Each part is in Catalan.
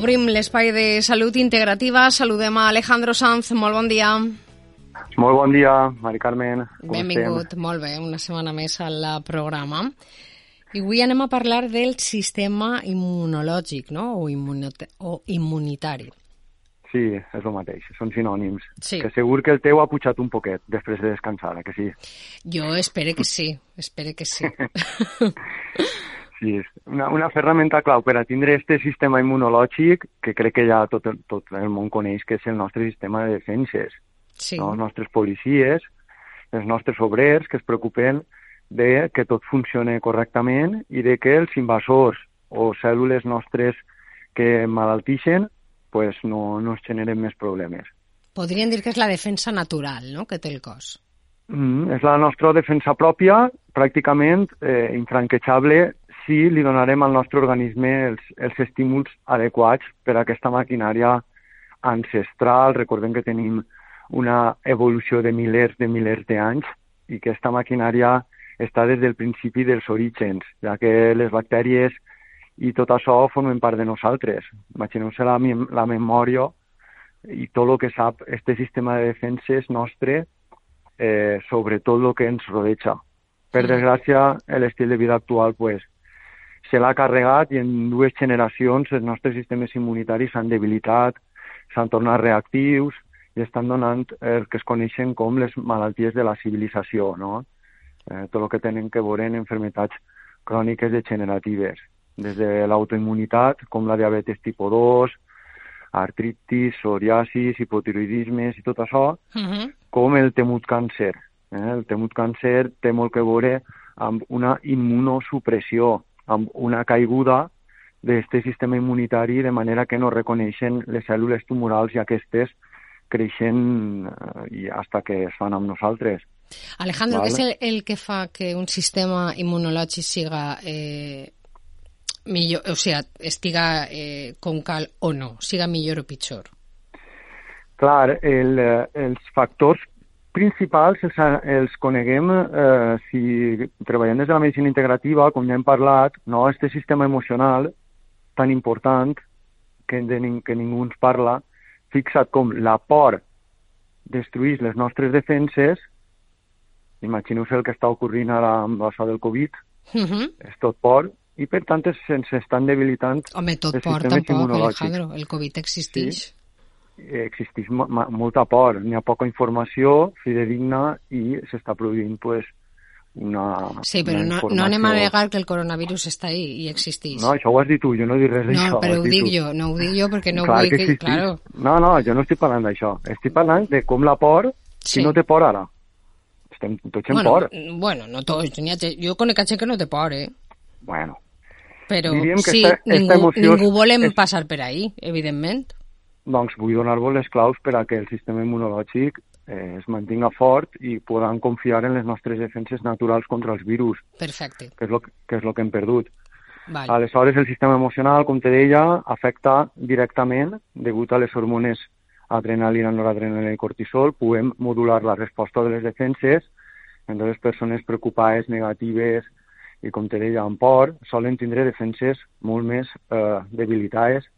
Obrim l'espai de salut integrativa. Saludem a Alejandro Sanz. Molt bon dia. Molt bon dia, Mari Carmen. Com Benvingut, estem? molt bé, una setmana més al programa. I avui anem a parlar del sistema immunològic, no?, o, immunita o immunitari. Sí, és el mateix, són sinònims. Sí. Que segur que el teu ha pujat un poquet després de descansar, eh, que sí? Jo espero que sí, espero que sí. Sí, és una, una ferramenta clau per a tindre este sistema immunològic que crec que ja tot, el- tot el món coneix que és el nostre sistema de defenses. Sí, No? Els nostres policies, els nostres obrers que es preocupen de que tot funcione correctament i de que els invasors o cèl·lules nostres que malaltixen pues no, no es generen més problemes. podríem dir que és la defensa natural, no?, que té el cos. Mm, és la nostra defensa pròpia, pràcticament eh, infranquejable si li donarem al nostre organisme els, els estímuls adequats per a aquesta maquinària ancestral. Recordem que tenim una evolució de milers de milers d'anys i que aquesta maquinària està des del principi dels orígens, ja que les bactèries i tot això formen part de nosaltres. Imagineu-se la, mem- la memòria i tot el que sap este sistema de defenses nostre eh, sobre tot el que ens rodeja. Per desgràcia, l'estil de vida actual pues, se l'ha carregat i en dues generacions els nostres sistemes immunitaris s'han debilitat, s'han tornat reactius i estan donant el que es coneixen com les malalties de la civilització, no? Eh, tot el que tenen que veure en enfermetats cròniques degeneratives, des de l'autoimmunitat, com la diabetes tipus 2, artritis, psoriasis, hipotiroidismes i tot això, Uh -huh. com el temut càncer. Eh? El temut càncer té molt que veure amb una immunosupressió, amb una caiguda d'aquest sistema immunitari de manera que no reconeixen les cèl·lules tumorals i aquestes creixen eh, i hasta que es fan amb nosaltres. Alejandro, Vale. què és el, el que fa que un sistema immunològic siga eh, millor, o sigui, estiga eh, com cal o no, siga millor o pitjor? Clar, el, eh, els factors principals els, els coneguem eh, si treballem des de la medicina integrativa, com ja hem parlat, no? este sistema emocional tan important que, de, que ningú ens parla, fixa't com la por destruís les nostres defenses, imagineu-se el que està ocorrint ara amb això del Covid, Uh -huh. és tot por, i per tant es- se'ns estan debilitant Home, tot els por sistemes tampoc. Alejandro. El Covid existeix. eh, existeix mo- molta por, n'hi ha poca informació fidedigna i s'està produint pues, una, Sí, però una no, no anem a negar que el coronavirus està ahí i existeix. No, això ho has dit tu, jo no dic res d'això. No, però ho dit dic tu. jo, no ho dic jo perquè no Clar vull que que... Claro, No, no, jo no estic parlant d'això. Estic parlant de com la por, Sí. si no té por ara. Estem tots en bueno, por. bueno, no tots. ha Jo conec a gent que no té por, eh? Bueno, Però Diríem que sí, esta- esta ningú, emoció ningú volem és- passar per ahí, evidentment. Doncs vull donar-vos les claus per a que el sistema immunològic eh, es mantinga fort i podam confiar en les nostres defenses naturals contra els virus, Perfecte. que és el que, és lo que hem perdut. Vale. Aleshores, el sistema emocional, com te deia, afecta directament, degut a les hormones adrenalina, noradrenalina i cortisol, podem modular la resposta de les defenses. Entonces, persones preocupades, negatives i, com te deia, amb por, solen tindre defenses molt més eh, debilitades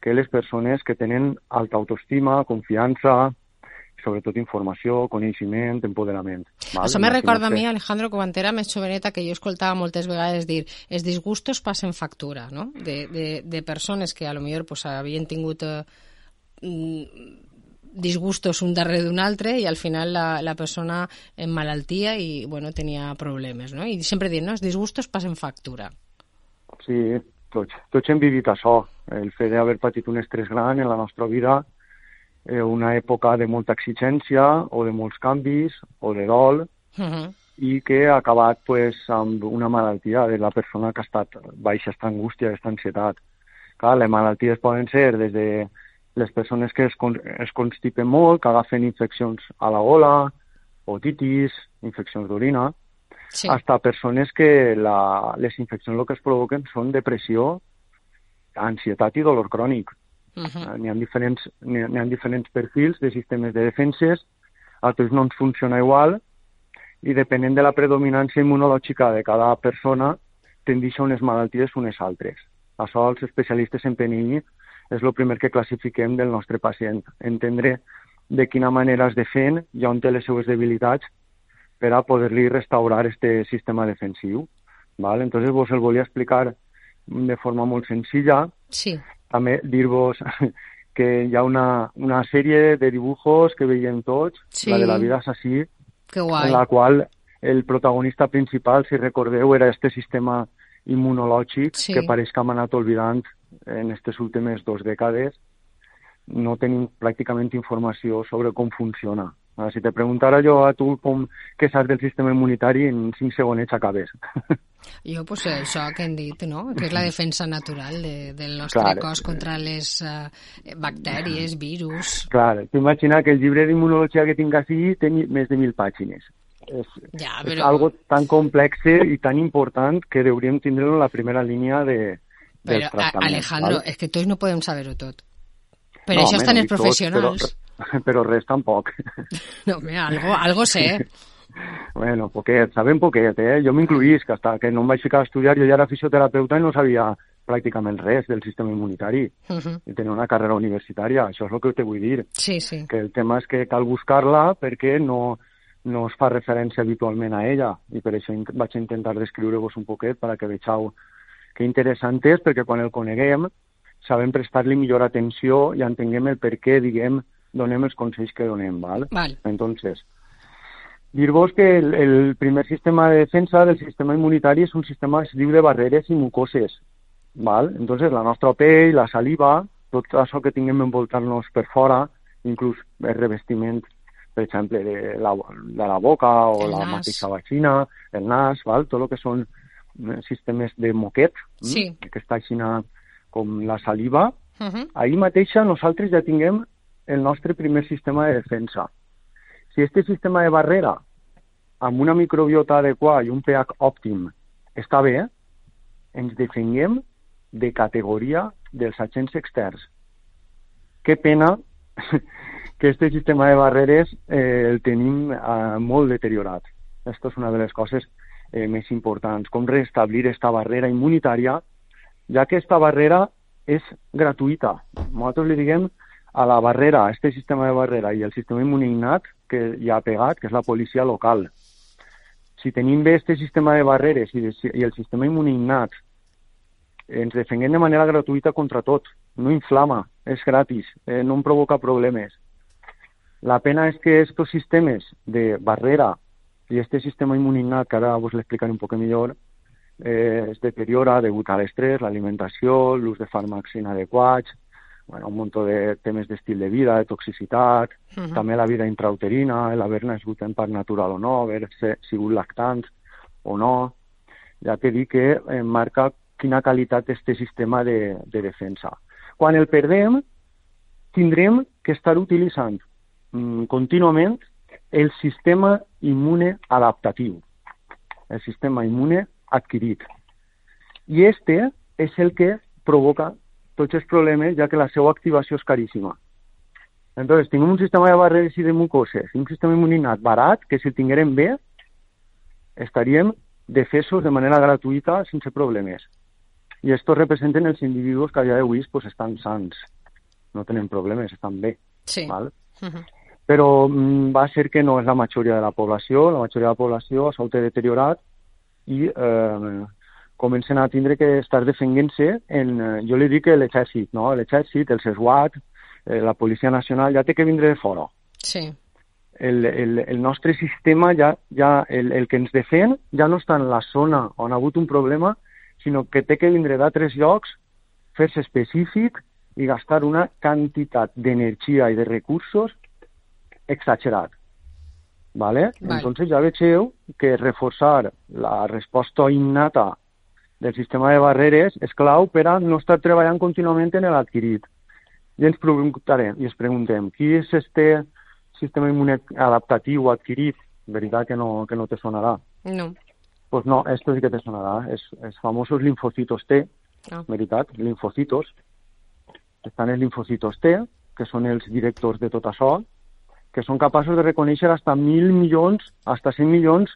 que les persones que tenen alta autoestima, confiança, sobretot informació, coneixement, empoderament. Val? Això me recorda a mi, Alejandro, quan era més joveneta, que jo escoltava moltes vegades dir els disgustos passen factura, no? De, de, de persones que a lo millor pues, havien tingut eh, mm, disgustos un darrere d'un altre i al final la, la persona en malaltia i bueno, tenia problemes, no? I sempre dient, no, els disgustos passen factura. Sí, tots, tots hem vivit això, el fet d'haver patit un estrès gran en la nostra vida, eh, una època de molta exigència o de molts canvis o de dol, Uh -huh. i que ha acabat pues, amb una malaltia de la persona que ha estat baixa aquesta angústia, aquesta ansietat. Clar, les malalties poden ser des de les persones que es, es constipen molt, que agafen infeccions a la gola, otitis, infeccions d'orina, sí. hasta persones que la, les infeccions el que es provoquen són depressió, ansietat i dolor crònic. Uh -huh. N'hi ha, diferents, hi ha diferents perfils de sistemes de defenses, altres no ens funciona igual, i depenent de la predominància immunològica de cada persona, tendeix a unes malalties unes altres. Això els especialistes en PNI és el primer que classifiquem del nostre pacient. Entendre de quina manera es defen i on té les seues debilitats per a poder-li restaurar este sistema defensiu. ¿vale? Entonces vos el volia explicar de forma molt senzilla. Sí. També dir-vos que hi ha una, una sèrie de dibujos que veiem tots, sí. la de la vida assassí, que guai. en la qual el protagonista principal, si recordeu, era este sistema immunològic sí. que pareix que hem anat oblidant en aquestes últimes dues dècades. No tenim pràcticament informació sobre com funciona. Si te preguntara jo a tu com què saps del sistema immunitari, en cinc segonets acabes. Jo, pues, això que hem dit, no? que és la defensa natural de, del nostre Clar, cos contra les uh, bactèries, virus... Clar, t'imagina que el llibre d'immunologia que tinc així té més de mil pàgines. És, ja, però... és algo tan complex i tan important que hauríem tindre la primera línia de, però, Alejandro, ¿vale? és que tots no podem saber-ho tot. Per no, això estan els professionals. Tots, però, però res tampoc. No, mira, algo, algo sé. Bueno, poquet, sabem poquet, eh? Jo m'incluís, que hasta que no em vaig ficar a estudiar, jo ja era fisioterapeuta i no sabia pràcticament res del sistema immunitari. Uh -huh. I tenia una carrera universitària, això és el que te vull dir. Sí, sí. Que el tema és que cal buscar-la perquè no, no es fa referència habitualment a ella, i per això vaig intentar descriure-vos un poquet perquè veieu que interessant és, perquè quan el coneguem sabem prestar-li millor atenció i entenguem el per què, diguem, donem els consells que donem, ¿vale? Val. Entonces, dir-vos que el, el primer sistema de defensa del sistema immunitari és un sistema que es diu de barreres i mucoses, ¿vale? Entonces, la nostra pell, la saliva, tot això que tinguem envoltant-nos per fora, inclús el revestiment, per exemple, de la, de la boca o el la nas. mateixa vagina, el nas, val? tot el que són eh, sistemes de moquet, sí. que està com la saliva, uh -huh. ahir mateixa nosaltres ja tinguem el nostre primer sistema de defensa. Si este sistema de barrera, amb una microbiota adequada i un pH òptim, està bé, ens defenguem de categoria dels agents externs. Que pena que este sistema de barreres eh, el tenim eh, molt deteriorat. Aquesta és una de les coses eh, més importants. Com restablir aquesta barrera immunitària, ja que aquesta barrera és gratuïta. Nosaltres li diguem a la barrera, a este sistema de barrera i el sistema immunignat que hi ha pegat, que és la policia local. Si tenim bé este sistema de barreres i, de, i el sistema immunignat, ens defenguem de manera gratuïta contra tot. No inflama, és gratis, eh, no em provoca problemes. La pena és que estos sistemes de barrera i este sistema immunignat, que ara vos l'explicaré un poc millor, eh, es deteriora degut a l'estrès, l'alimentació, l'ús de fàrmacs inadequats, bueno, un munt de temes d'estil de vida, de toxicitat, uh -huh. també la vida intrauterina, l'haver nascut en part natural o no, haver sigut lactants o no, ja que dir que eh, marca quina qualitat té aquest sistema de, de defensa. Quan el perdem, tindrem que estar utilitzant mm, contínuament el sistema immune adaptatiu, el sistema immune adquirit. I este és el que provoca tots els problemes, ja que la seva activació és caríssima. Entonces, tinguem un sistema de barreres i de mucoses, un sistema immuninat barat, que si el tinguérem bé, estaríem defesos de manera gratuïta sense problemes. I estos representen els individus que a dia d'avui pues, estan sants, no tenen problemes, estan bé. Sí. Val? Uh -huh. Però mm, va ser que no és la majoria de la població, la majoria de la població s'ha deteriorat i eh, comencen a tindre que estar defendent-se en, eh, jo li dic l'exèrcit, no? l'exèrcit, el SWAT, eh, la Policia Nacional ja té que vindre de fora. Sí. El, el, el nostre sistema ja, ja el, el que ens defen ja no està en la zona on ha hagut un problema, sinó que té que vindre d'altres llocs, fer-se específic i gastar una quantitat d'energia i de recursos exagerat. ¿vale? Vale. Entonces ja vegeu que reforçar la resposta innata del sistema de barreres és clau per a no estar treballant contínuament en l'adquirit. I ens preguntarem, i ens preguntem, qui és este sistema immune adaptatiu adquirit? Veritat que no, que no te sonarà. No. Pues no, esto sí que te sonarà. És, els famosos linfocitos T, Ah. veritat, linfocitos. Estan els linfocitos T, que són els directors de tot això, que són capaços de reconèixer hasta mil milions, hasta 100 milions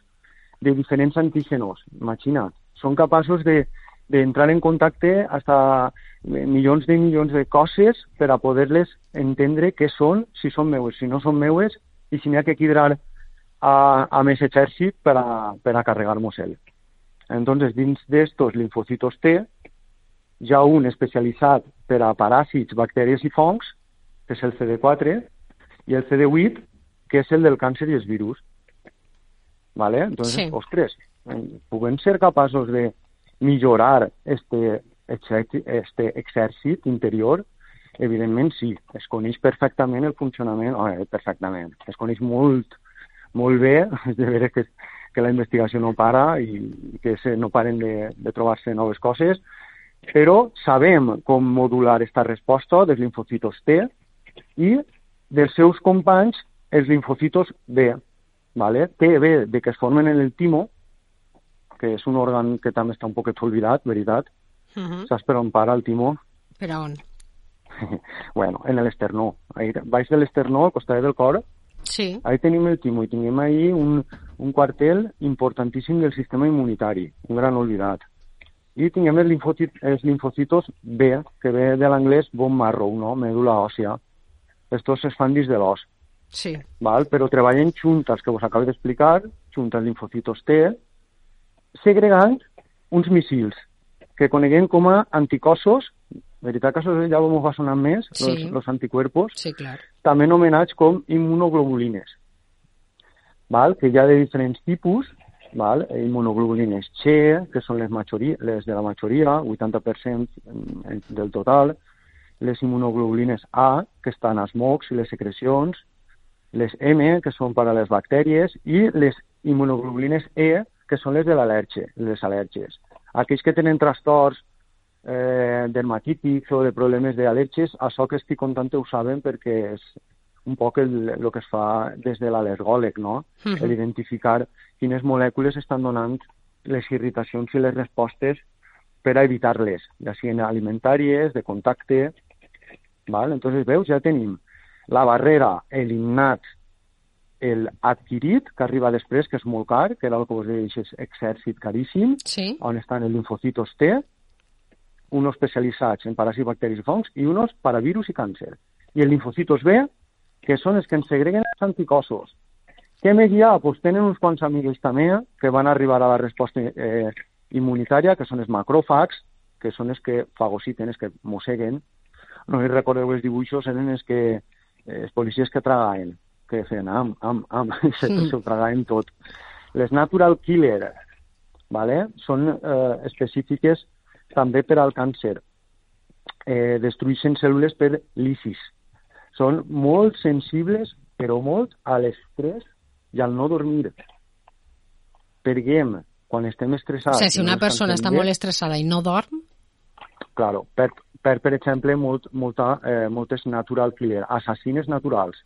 de diferents antígenos. Imagina't, són capaços de d'entrar en contacte hasta milions de milions de coses per a poder-les entendre què són, si són meues, si no són meues, i si n'hi ha que equilibrar a, a més exèrcit per a, per a carregar-nos el. Entonces, dins d'estos linfocitos T, hi ha un especialitzat per a paràsits, bactèries i fongs, que és el CD4, i el CD8, que és el del càncer i els virus. ¿Vale? Entonces, Sí. ostres, puguem ser capaços de millorar este, este exèrcit interior, evidentment sí, es coneix perfectament el funcionament, oh, perfectament, es coneix molt, molt bé, és de veure que, que la investigació no para i que se, no paren de, de trobar-se noves coses, però sabem com modular esta resposta dels linfocitos T i dels seus companys els linfocitos B. ¿vale? T ve de que es formen en el timo, que és un òrgan que també està un poquet oblidat, veritat. Uh -huh. Saps per on para el timo? Per on? bueno, en l'esternó. Ahí, baix de l'esternó, al costat del cor, Sí. ahí tenim el timo i tinguem ahí un, un quartel importantíssim del sistema immunitari, un gran oblidat. I tinguem els, linfocit, els linfocitos B, que ve de l'anglès bone marrow, no? medula òssia. Estos es fan dins de l'os, Sí. val? però treballen juntes, que vos acabo d'explicar, juntes linfocitos T, segregant uns missils que coneguem com a anticossos, veritat que això ja m'ho va sonar més, Sí. los, los anticuerpos, Sí, clar. també anomenats com immunoglobulines, val? que hi ha de diferents tipus, val? immunoglobulines Che, que són les, majoria, les de la majoria, 80% en- del total, les immunoglobulines A, que estan als mocs i les secrecions, les M, que són per a les bactèries, i les immunoglobulines E, que són les de l'al·lèrgia, les al·lèrgies. Aquells que tenen trastorns eh, dermatítics o de problemes d'al·lèrgies, això que estic contant ho saben perquè és un poc el, el que es fa des de l'al·lergòleg, no? Mhm. El identificar quines molècules estan donant les irritacions i les respostes per a evitar-les, ja siguin alimentàries, de contacte... Val? Entonces, veus, ja tenim la barrera, el innat, el adquirit, que arriba després, que és molt car, que era el que vos deia, és exèrcit caríssim, Sí. on estan els linfocitos T, unos especialitzats en paràsits, bacteris i fongs, i unos para virus i càncer. I els linfocitos B, que són els que ens segreguen els anticossos. Què més hi ha? Pues tenen uns quants amigues també que van arribar a la resposta eh, immunitària, que són els macròfags, que són els que fagociten, els que mosseguen. No hi recordeu els dibuixos, eren els que eh, els policies que tragaven, que feien am, am, am, i se, Mm. se ho tragaven tot. Les natural killer, ¿vale? són eh, específiques també per al càncer. Eh, destrueixen cèl·lules per lisis. Són molt sensibles, però molt, a l'estrès i al no dormir. Perquè quan estem O estressats... sigui, si i no una persona està molt estressada i no dorm, Claro, per, per, per exemple, molt, molta, eh, moltes natural killer, assassines naturals.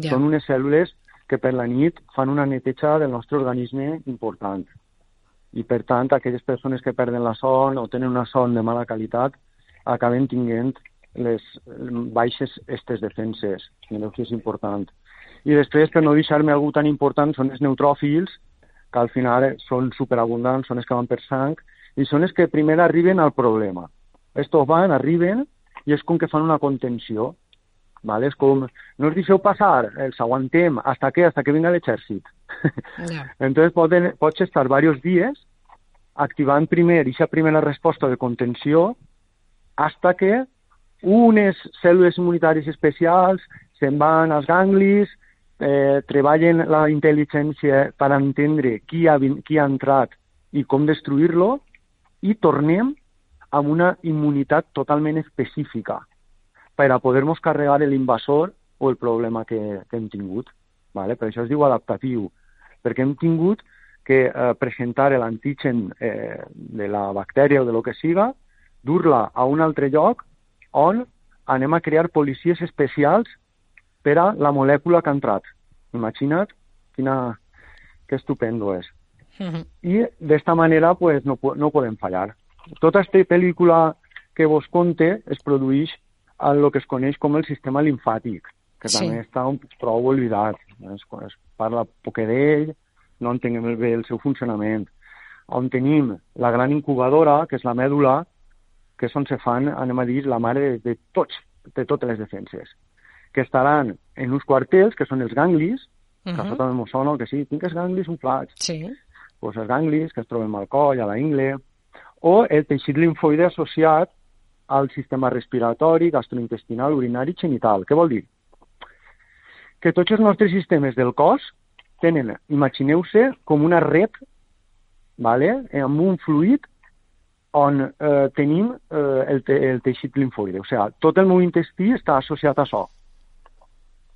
Ja. Són unes cèl·lules que per la nit fan una neteja del nostre organisme important. I, per tant, aquelles persones que perden la son o tenen una son de mala qualitat acaben tinguent les baixes estes defenses. Mireu que és important. I després, per no deixar-me algú tan important, són els neutròfils, que al final són superabundants, són els que van per sang, i són els que primer arriben al problema. Estos van, arriben, i és com que fan una contenció. ¿Vale? És com, no us deixeu passar, els aguantem, hasta que, hasta que vinga l'exèrcit. ja. Entonces poden, pots estar diversos dies activant primer aquesta primera resposta de contenció hasta que unes cèl·lules immunitàries especials se'n van als ganglis, eh, treballen la intel·ligència per entendre qui ha, qui ha entrat i com destruir-lo, i tornem amb una immunitat totalment específica per a poder-nos carregar l'invasor o el problema que, que hem tingut. Vale? Per això es diu adaptatiu, perquè hem tingut que eh, presentar l'antigen eh, de la bactèria o de lo que siga, dur-la a un altre lloc on anem a crear policies especials per a la molècula que ha entrat. Imagina't quina, que estupendo és. Uh -huh. I d'esta manera pues, no, no podem fallar. Tota aquesta pel·lícula que vos conte es produeix el que es coneix com el sistema limfàtic, que sí. també està un, prou oblidat. Es, es parla poc d'ell, no entenguem bé el seu funcionament. On tenim la gran incubadora, que és la mèdula, que és on se fan, anem a dir, la mare de, de tots, de totes les defenses, que estaran en uns quartels, que són els ganglis, uh -huh. que a també m'ho sona, que sí, tinc els ganglis inflats. Sí. Pues els ganglis, que es troben al coll, a la ingle, o el teixit linfoide associat al sistema respiratori, gastrointestinal, urinari i genital. Què vol dir? Que tots els nostres sistemes del cos tenen, imagineu-se, com una red vale? amb un fluid on eh, tenim eh, el, te el teixit linfoide. O sigui, tot el meu intestí està associat a això.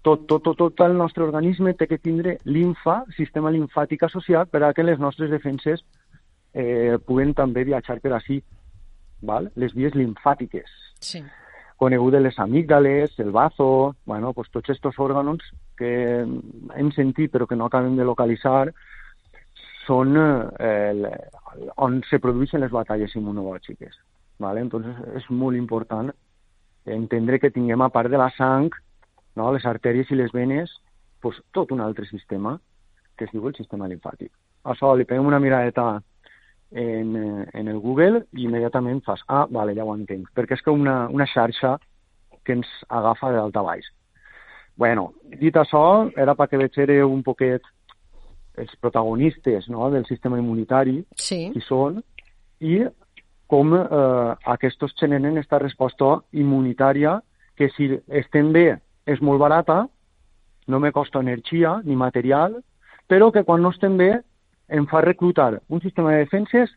Tot, tot, tot, tot el nostre organisme té que tindre linfa, sistema linfàtic associat per a que les nostres defenses eh, puguen també viatjar per així. Val? Les vies linfàtiques. Sí. Conegudes les amígdales, el bazo, bueno, pues tots aquests òrgans que hem sentit però que no acabem de localitzar, són eh, on se produeixen les batalles immunològiques. ¿vale? Entonces és molt important entendre que tinguem a part de la sang, no, les artèries i les venes, pues, tot un altre sistema que es diu el sistema linfàtic. Això li peguem una miradeta en, en el Google i immediatament fas, ah, vale, ja ho entenc, perquè és com una, una xarxa que ens agafa de dalt a baix. Bueno, dit això, era perquè veig un poquet els protagonistes no, del sistema immunitari, sí. qui són, i com eh, aquests generen aquesta resposta immunitària que si estem bé és molt barata, no me costa energia ni material, però que quan no estem bé em fa reclutar un sistema de defenses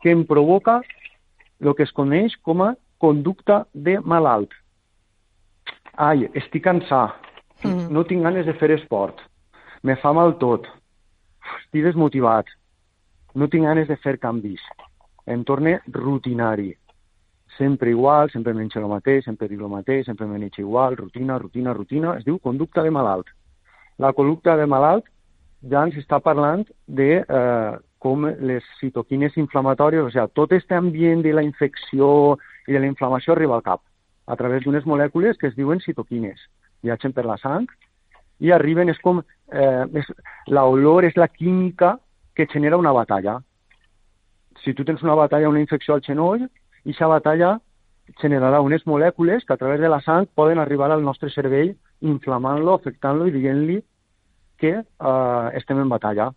que em provoca el que es coneix com a conducta de malalt. Ai, estic cansat, mm. no tinc ganes de fer esport, me fa mal tot, estic desmotivat, no tinc ganes de fer canvis, em torne rutinari, sempre igual, sempre menjo el mateix, sempre dic el mateix, sempre me igual, rutina, rutina, rutina, es diu conducta de malalt. La conducta de malalt ja ens està parlant de eh, com les citoquines inflamatòries, o sigui, tot aquest ambient de la infecció i de la inflamació arriba al cap a través d'unes molècules que es diuen citoquines. Viatgen per la sang i arriben, és com, eh, és, l'olor és la química que genera una batalla. Si tu tens una batalla, una infecció al genoll, i aquesta batalla generarà unes molècules que a través de la sang poden arribar al nostre cervell inflamant-lo, afectant-lo i dient-li que eh, estem en batalla.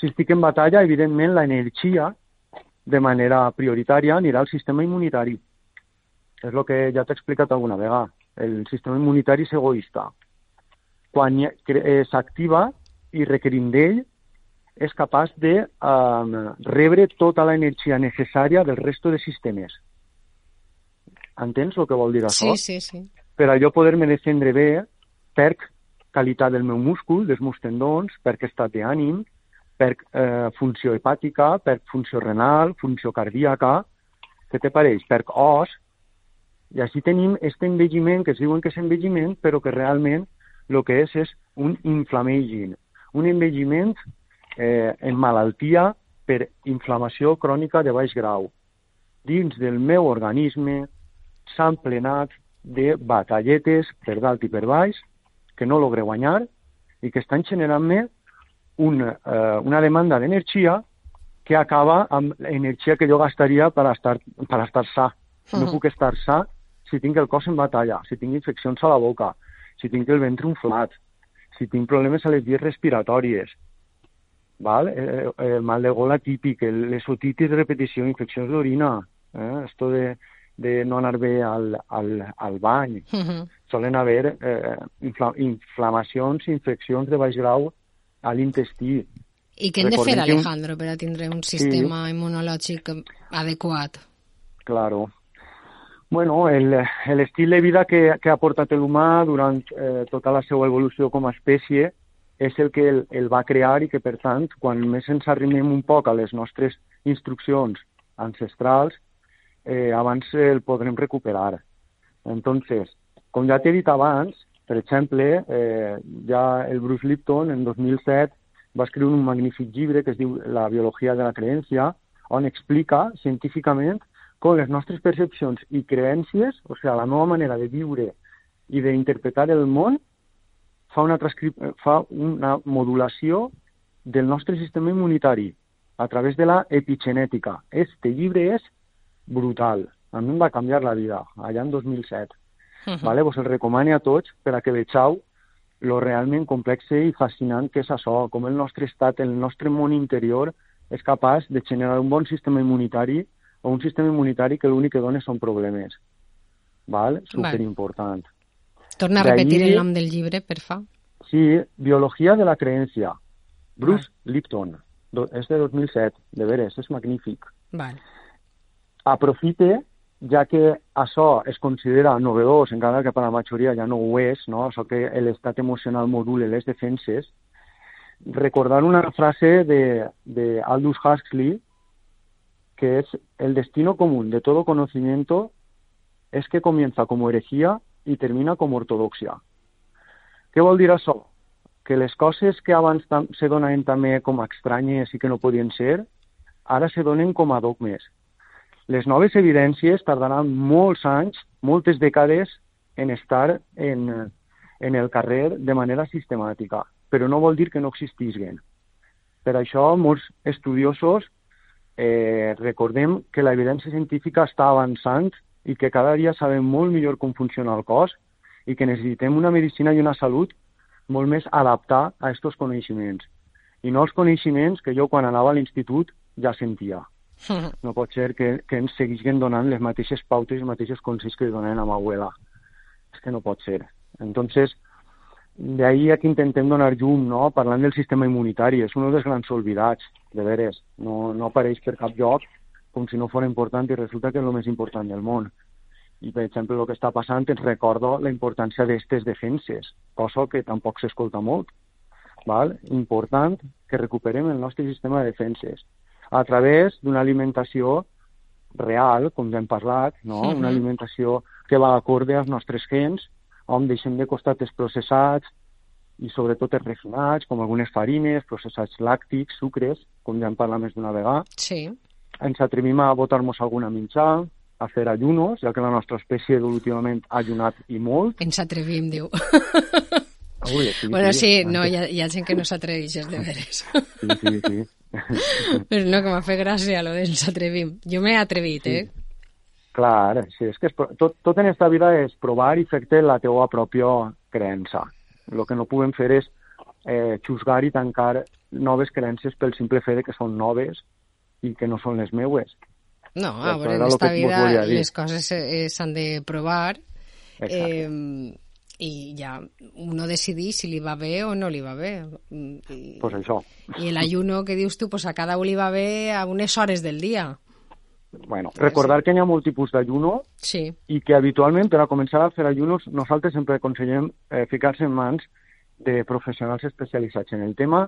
Si estic en batalla, evidentment, l'energia de manera prioritària anirà al sistema immunitari. És el que ja t'he explicat alguna vegada. El sistema immunitari és egoista quan eh, s'activa i requerim d'ell, és capaç de eh, rebre tota l'energia necessària del resto de sistemes. Entens el que vol dir això? Sí, sí, sí. Per allò poder-me defendre bé, per qualitat del meu múscul, dels meus tendons, per estat d'ànim, per eh, funció hepàtica, per funció renal, funció cardíaca, què te pareix? Per os, i així tenim aquest envelliment, que es diuen que és envelliment, però que realment el que és és un inflammaging, un envelliment eh, en malaltia per inflamació crònica de baix grau. Dins del meu organisme s'han plenat de batalletes per dalt i per baix que no logre guanyar i que estan generant-me una, eh, una demanda d'energia que acaba amb l'energia que jo gastaria per estar, per estar sa. No uh -huh. puc estar sa si tinc el cos en batalla, si tinc infeccions a la boca, si tinc el ventre inflat, si tinc problemes a les vies respiratòries, val? Eh, eh, el mal de gola típic, les otitis de repetició, infeccions d'orina, eh? esto de, de no anar bé al, al, al bany. Uh -huh. Solen haver eh, infla, inflamacions, infeccions de baix grau a l'intestí. I què hem de fer, Alejandro, per a tindre un sistema sí. immunològic adequat? Claro, Bueno, l'estil de vida que, que ha portat l'humà durant eh, tota la seva evolució com a espècie és el que el, el va crear i que, per tant, quan més ens arrimem un poc a les nostres instruccions ancestrals, eh, abans el podrem recuperar. Entonces, com ja t'he dit abans, per exemple, eh, ja el Bruce Lipton en 2007 va escriure un magnífic llibre que es diu La biologia de la creència, on explica científicament com les nostres percepcions i creències, o sigui, la nova manera de viure i d'interpretar el món, fa una, fa una modulació del nostre sistema immunitari a través de la epigenètica. Este llibre és brutal. A mi em va canviar la vida, allà en 2007. Uh -huh. vale? Vos el recomano a tots per a que vegeu lo realment complex i fascinant que és això, com el nostre estat, el nostre món interior és capaç de generar un bon sistema immunitari o un sistema immunitari que l'únic que dona són problemes. Val? Superimportant. Val. Torna a repetir el nom del llibre, per fa. Sí, Biologia de la Creencia. Bruce Val. Lipton. Do, és de 2007, de veres, és magnífic. Val. Aprofite, ja que això es considera novedós, encara que per la majoria ja no ho és, no? això que l'estat emocional module les defenses, recordar una frase de, Aldous Huxley, que es el destino común de todo conocimiento es que comienza como herejía y termina com ortodoxia. Què vol dir això? Que les coses que abans se donaven també com a estranyes i que no podien ser, ara se donen com a dogmes. Les noves evidències tardaran molts anys, moltes dècades, en estar en, en el carrer de manera sistemàtica, però no vol dir que no existisguen. Per això, molts estudiosos eh, recordem que l'evidència científica està avançant i que cada dia sabem molt millor com funciona el cos i que necessitem una medicina i una salut molt més adaptar a aquests coneixements. I no els coneixements que jo quan anava a l'institut ja sentia. No pot ser que, que ens seguissin donant les mateixes pautes i els mateixos consells que donen a ma abuela. És que no pot ser. Entonces, de ahí que intentem donar llum, no? parlant del sistema immunitari. És un dels grans oblidats, de veres. No, no apareix per cap lloc com si no fos important i resulta que és el més important del món. I, per exemple, el que està passant ens recordo la importància d'aquestes defenses, cosa que tampoc s'escolta molt. Val? Important que recuperem el nostre sistema de defenses a través d'una alimentació real, com ja hem parlat, no? -hmm. una alimentació que va acorde als nostres gens, on deixem de costat els processats i sobretot els refinats, com algunes farines, processats làctics, sucres, com ja hem parlat més d'una vegada. Sí ens atrevim a botar-nos alguna mitjà, a fer ayunos, ja que la nostra espècie últimament ha ayunat i molt. Ens atrevim, diu. Ui, sí, bueno, sí, no, hi ha, hi ha gent que no s'atreveix, de veres. Sí, sí, sí. Però no, que m'ha fet gràcia lo d'ens atrevim. Jo m'he atrevit, sí. eh? Clar, sí, és que és, tot, tot en esta vida és provar i fer-te la teua pròpia creença. El que no podem fer és eh, xusgar i tancar noves creences pel simple fet que són noves i que no són les meues. No, a veure, en aquesta vida les coses eh, s'han de provar eh, i ja uno decidir si li va bé o no li va bé. I, pues això. I l'ayuno que dius tu, pues a cada un li va bé a unes hores del dia. Bueno, recordar que hi ha molt tipus d'ayuno sí. i que habitualment per a començar a fer ayunos nosaltres sempre aconsellem eh, ficar-se en mans de professionals especialitzats en el tema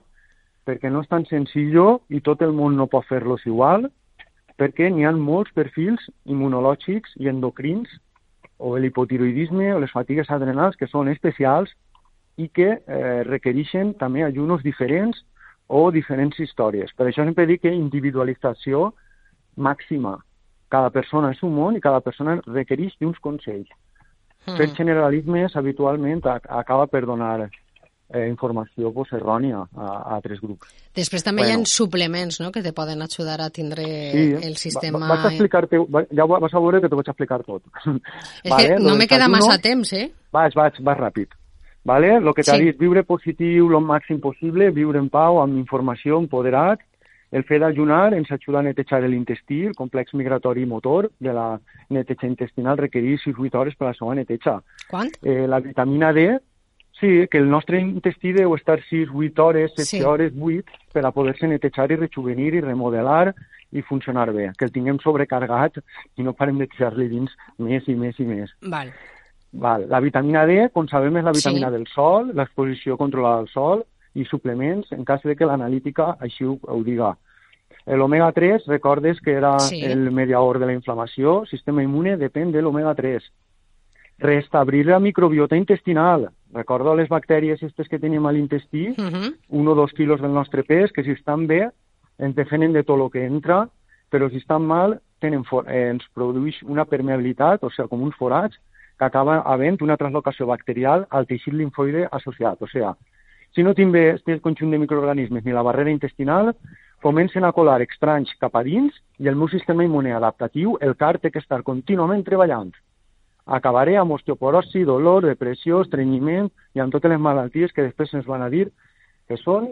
perquè no és tan senzill i tot el món no pot fer-los igual, perquè n'hi ha molts perfils immunològics i endocrins o l'hipotiroidisme o les fatigues adrenals que són especials i que eh, requereixen també ajunos diferents o diferents històries. Per això sempre dic que individualització màxima. Cada persona és un món i cada persona requereix d'uns consells. Mm. Fer generalismes habitualment acaba per donar eh, informació pues, errònia a, a altres grups. Després també bueno. hi ha suplements no?, que te poden ajudar a tindre sí, el sistema... Va, vaig explicar-te, ja vas a veure que t'ho vaig explicar tot. És vale? que no me queda massa temps, eh? Vaig, vaig, vas ràpid. Vale? Lo que t'ha sí. dit, viure positiu el màxim possible, viure en pau, amb informació, empoderat, el fet d'ajunar ens ajuda a netejar l'intestí, el complex migratori motor de la neteja intestinal requereix 6 hores per a la seva neteja. Quant? Eh, la vitamina D Sí, que el nostre intestí deu estar 6, 8 hores, 7 sí. hores, 8, per a poder-se netejar i rejuvenir i remodelar i funcionar bé. Que el tinguem sobrecargat i no parem de tirar-li dins més i més i més. Val. Val. La vitamina D, com sabem, és la vitamina sí. del sol, l'exposició controlada al sol, i suplements en cas de que l'analítica així ho, ho diga. L'omega 3, recordes que era Sí. el mediador de la inflamació, sistema immune depèn de l'omega 3. Restablir la microbiota intestinal. Recordo les bactèries aquestes que tenim a l'intestí, Uh -huh. un o dos quilos del nostre pes, que si estan bé ens defenen de tot el que entra, però si estan mal tenen for eh, ens produeix una permeabilitat, o sigui, com uns forats, que acaba havent una translocació bacterial al teixit linfoide associat. O sigui, si no tinc bé aquest conjunt de microorganismes ni la barrera intestinal, comencen a colar estranys cap a dins i el meu sistema immune adaptatiu, el CAR, té que estar contínuament treballant. Acabaré amb osteoporosi, dolor, depressió, estrenyiment i amb totes les malalties que després ens van a dir que són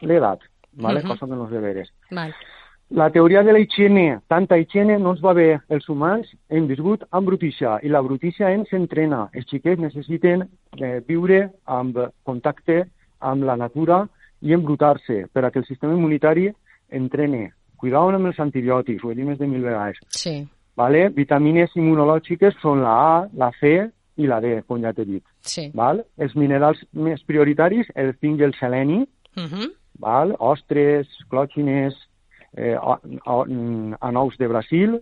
l'edat, ¿vale? Mhm. cosa de los deberes. Val. La teoria de la higiene, tanta higiene no ens va bé. Els humans hem viscut amb brutícia i la brutícia ens entrena. Els xiquets necessiten eh, viure amb contacte amb la natura i embrutar-se per a que el sistema immunitari entrene. Cuidado amb els antibiòtics, ho he dit més de mil vegades. Sí, ¿vale? Vitamines immunològiques són la A, la C i la D, com ja t'he dit. sí. Val? Els minerals més prioritaris, el zinc i el seleni, Uh -huh. val? ostres, clòxines, eh, o- mm, anous de Brasil,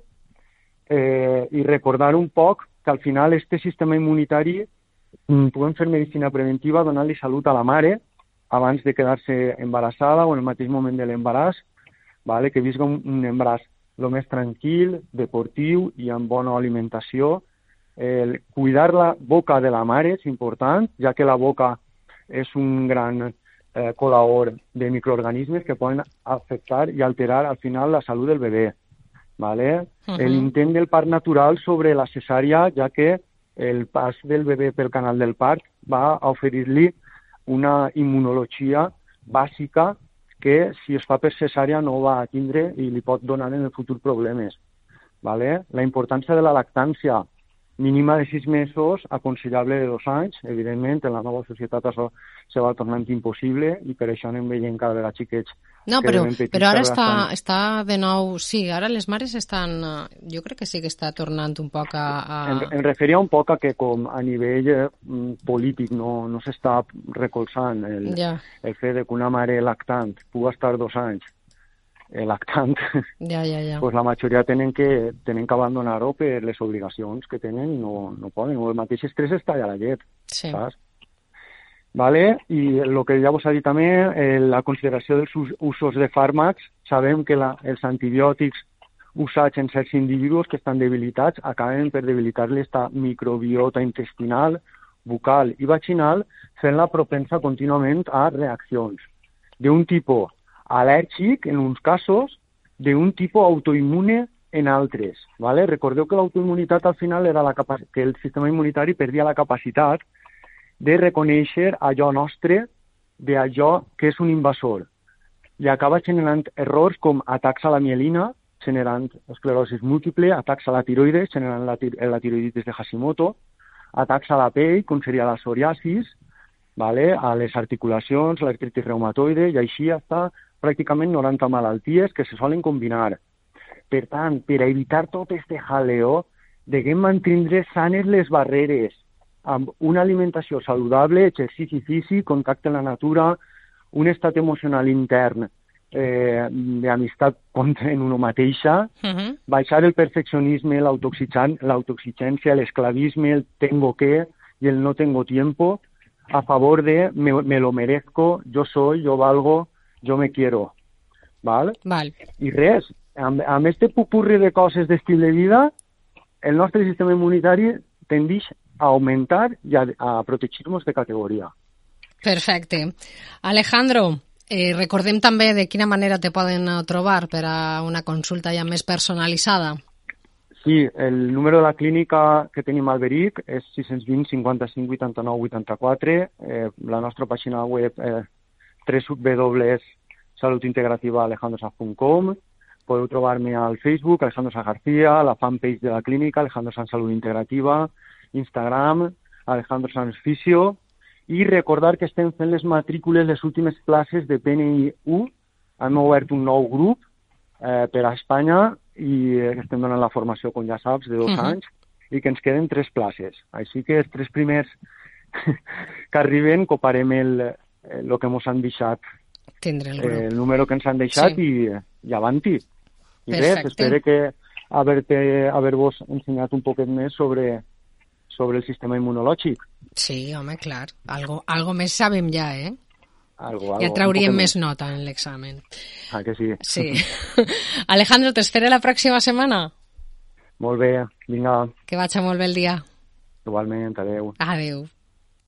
eh, i recordar un poc que al final este sistema immunitari mm, podem fer medicina preventiva donant-li salut a la mare abans de quedar-se embarassada o en el mateix moment de l'embaràs, vale? que visca un, un embaràs el més tranquil, deportiu i amb bona alimentació. El cuidar la boca de la mare és important, ja que la boca és un gran eh, colador de microorganismes que poden afectar i alterar al final la salut del bebè. ¿vale? Ujú. El intent del part natural sobre la cesària, ja que el pas del bebè pel canal del part va a oferir-li una immunologia bàsica que si es fa per cesària no va a tindre i li pot donar en el futur problemes. ¿vale? La importància de la lactància mínima de sis mesos, aconsellable de dos anys. Evidentment, en la nova societat això se va tornant impossible i per això anem veient cada vegada xiquets No, però, però ara està, està de nou... Sí, ara les mares estan... eh, Jo crec que sí que està tornant un poc a... a... Em, em referia un poc a que com a nivell eh, mm, polític no, no s'està recolzant el, Ja, el fet de que una mare lactant pugui estar dos anys lactant, ja, ja, ja. pues la majoria tenen que, tenen que abandonar-ho per les obligacions que tenen i no, no poden. O el mateix estrès està allà a la llet, Sí. saps? Vale? I el que ja vos ha dit també, eh, la consideració dels us- usos de fàrmacs, sabem que la, els antibiòtics usats en certs individus que estan debilitats acaben per debilitar-li esta microbiota intestinal, bucal i vaginal, fent-la propensa contínuament a reaccions d'un tipus al·lèrgic en uns casos, d'un tipus autoimmune en altres. ¿vale? Recordeu que l'autoimmunitat al final era la que el sistema immunitari perdia la capacitat de reconèixer allò nostre d'allò que és un invasor i acaba generant errors com atacs a la mielina, generant esclerosis múltiple, atacs a la tiroides, generant la, tir la tiroiditis de Hashimoto, atacs a la pell, com seria la psoriasis, vale? a les articulacions, l'artritis reumatoide, i així està pràcticament 90 malalties que se solen combinar. Per tant, per a evitar tot este jaleo, deguem mantindre sanes les barreres, amb una alimentació saludable, exercici físic, contacte amb la natura, un estat emocional intern eh, d'amistat en una mateixa, Uh -huh. baixar el perfeccionisme, l'autoexigència, l'esclavisme, el tengo que y el no tengo tiempo, a favor de me, me lo merezco, yo soy, yo valgo, yo me quiero. ¿Val? Val. I res, amb, amb este pupurri de coses d'estil de vida, el nostre sistema immunitari tendeix a augmentar i a, a protegir-nos de categoria. Perfecte. Alejandro, eh, recordem també de quina manera te poden eh, trobar per a una consulta ja més personalitzada. Sí, el número de la clínica que tenim al Beric és 620 55 89 84. Eh, la nostra pàgina web eh, www.salutintegrativaalejandosanz.com Podeu trobar-me al Facebook, Alejandro San García, la fanpage de la clínica, Alejandro San Salut Integrativa, Instagram, Alejandro Sanz Fisio, i recordar que estem fent les matrícules, les últimes classes de PNI1. Hem obert un nou grup eh, per a Espanya i eh, estem donant la formació, com ja saps, de dos Mhm. anys i que ens queden tres places. Així que els tres primers que arriben coparem el, el que ens han deixat, Tindre el eh, grup. el número que ens han deixat Sí. i, i avanti. I Perfecte. res, espero que haver-te- haver-vos ensenyat un poquet més sobre, sobre el sistema immunològic. Sí, home, clar. Algo, algo més sabem ja, eh? Algo, algo, Ja trauríem més nota en l'examen. Ah, que sí. Sí. Alejandro, t'espero la pròxima setmana. Molt bé, vinga, Que vagi molt bé el dia. igualment, adeu. Adeu.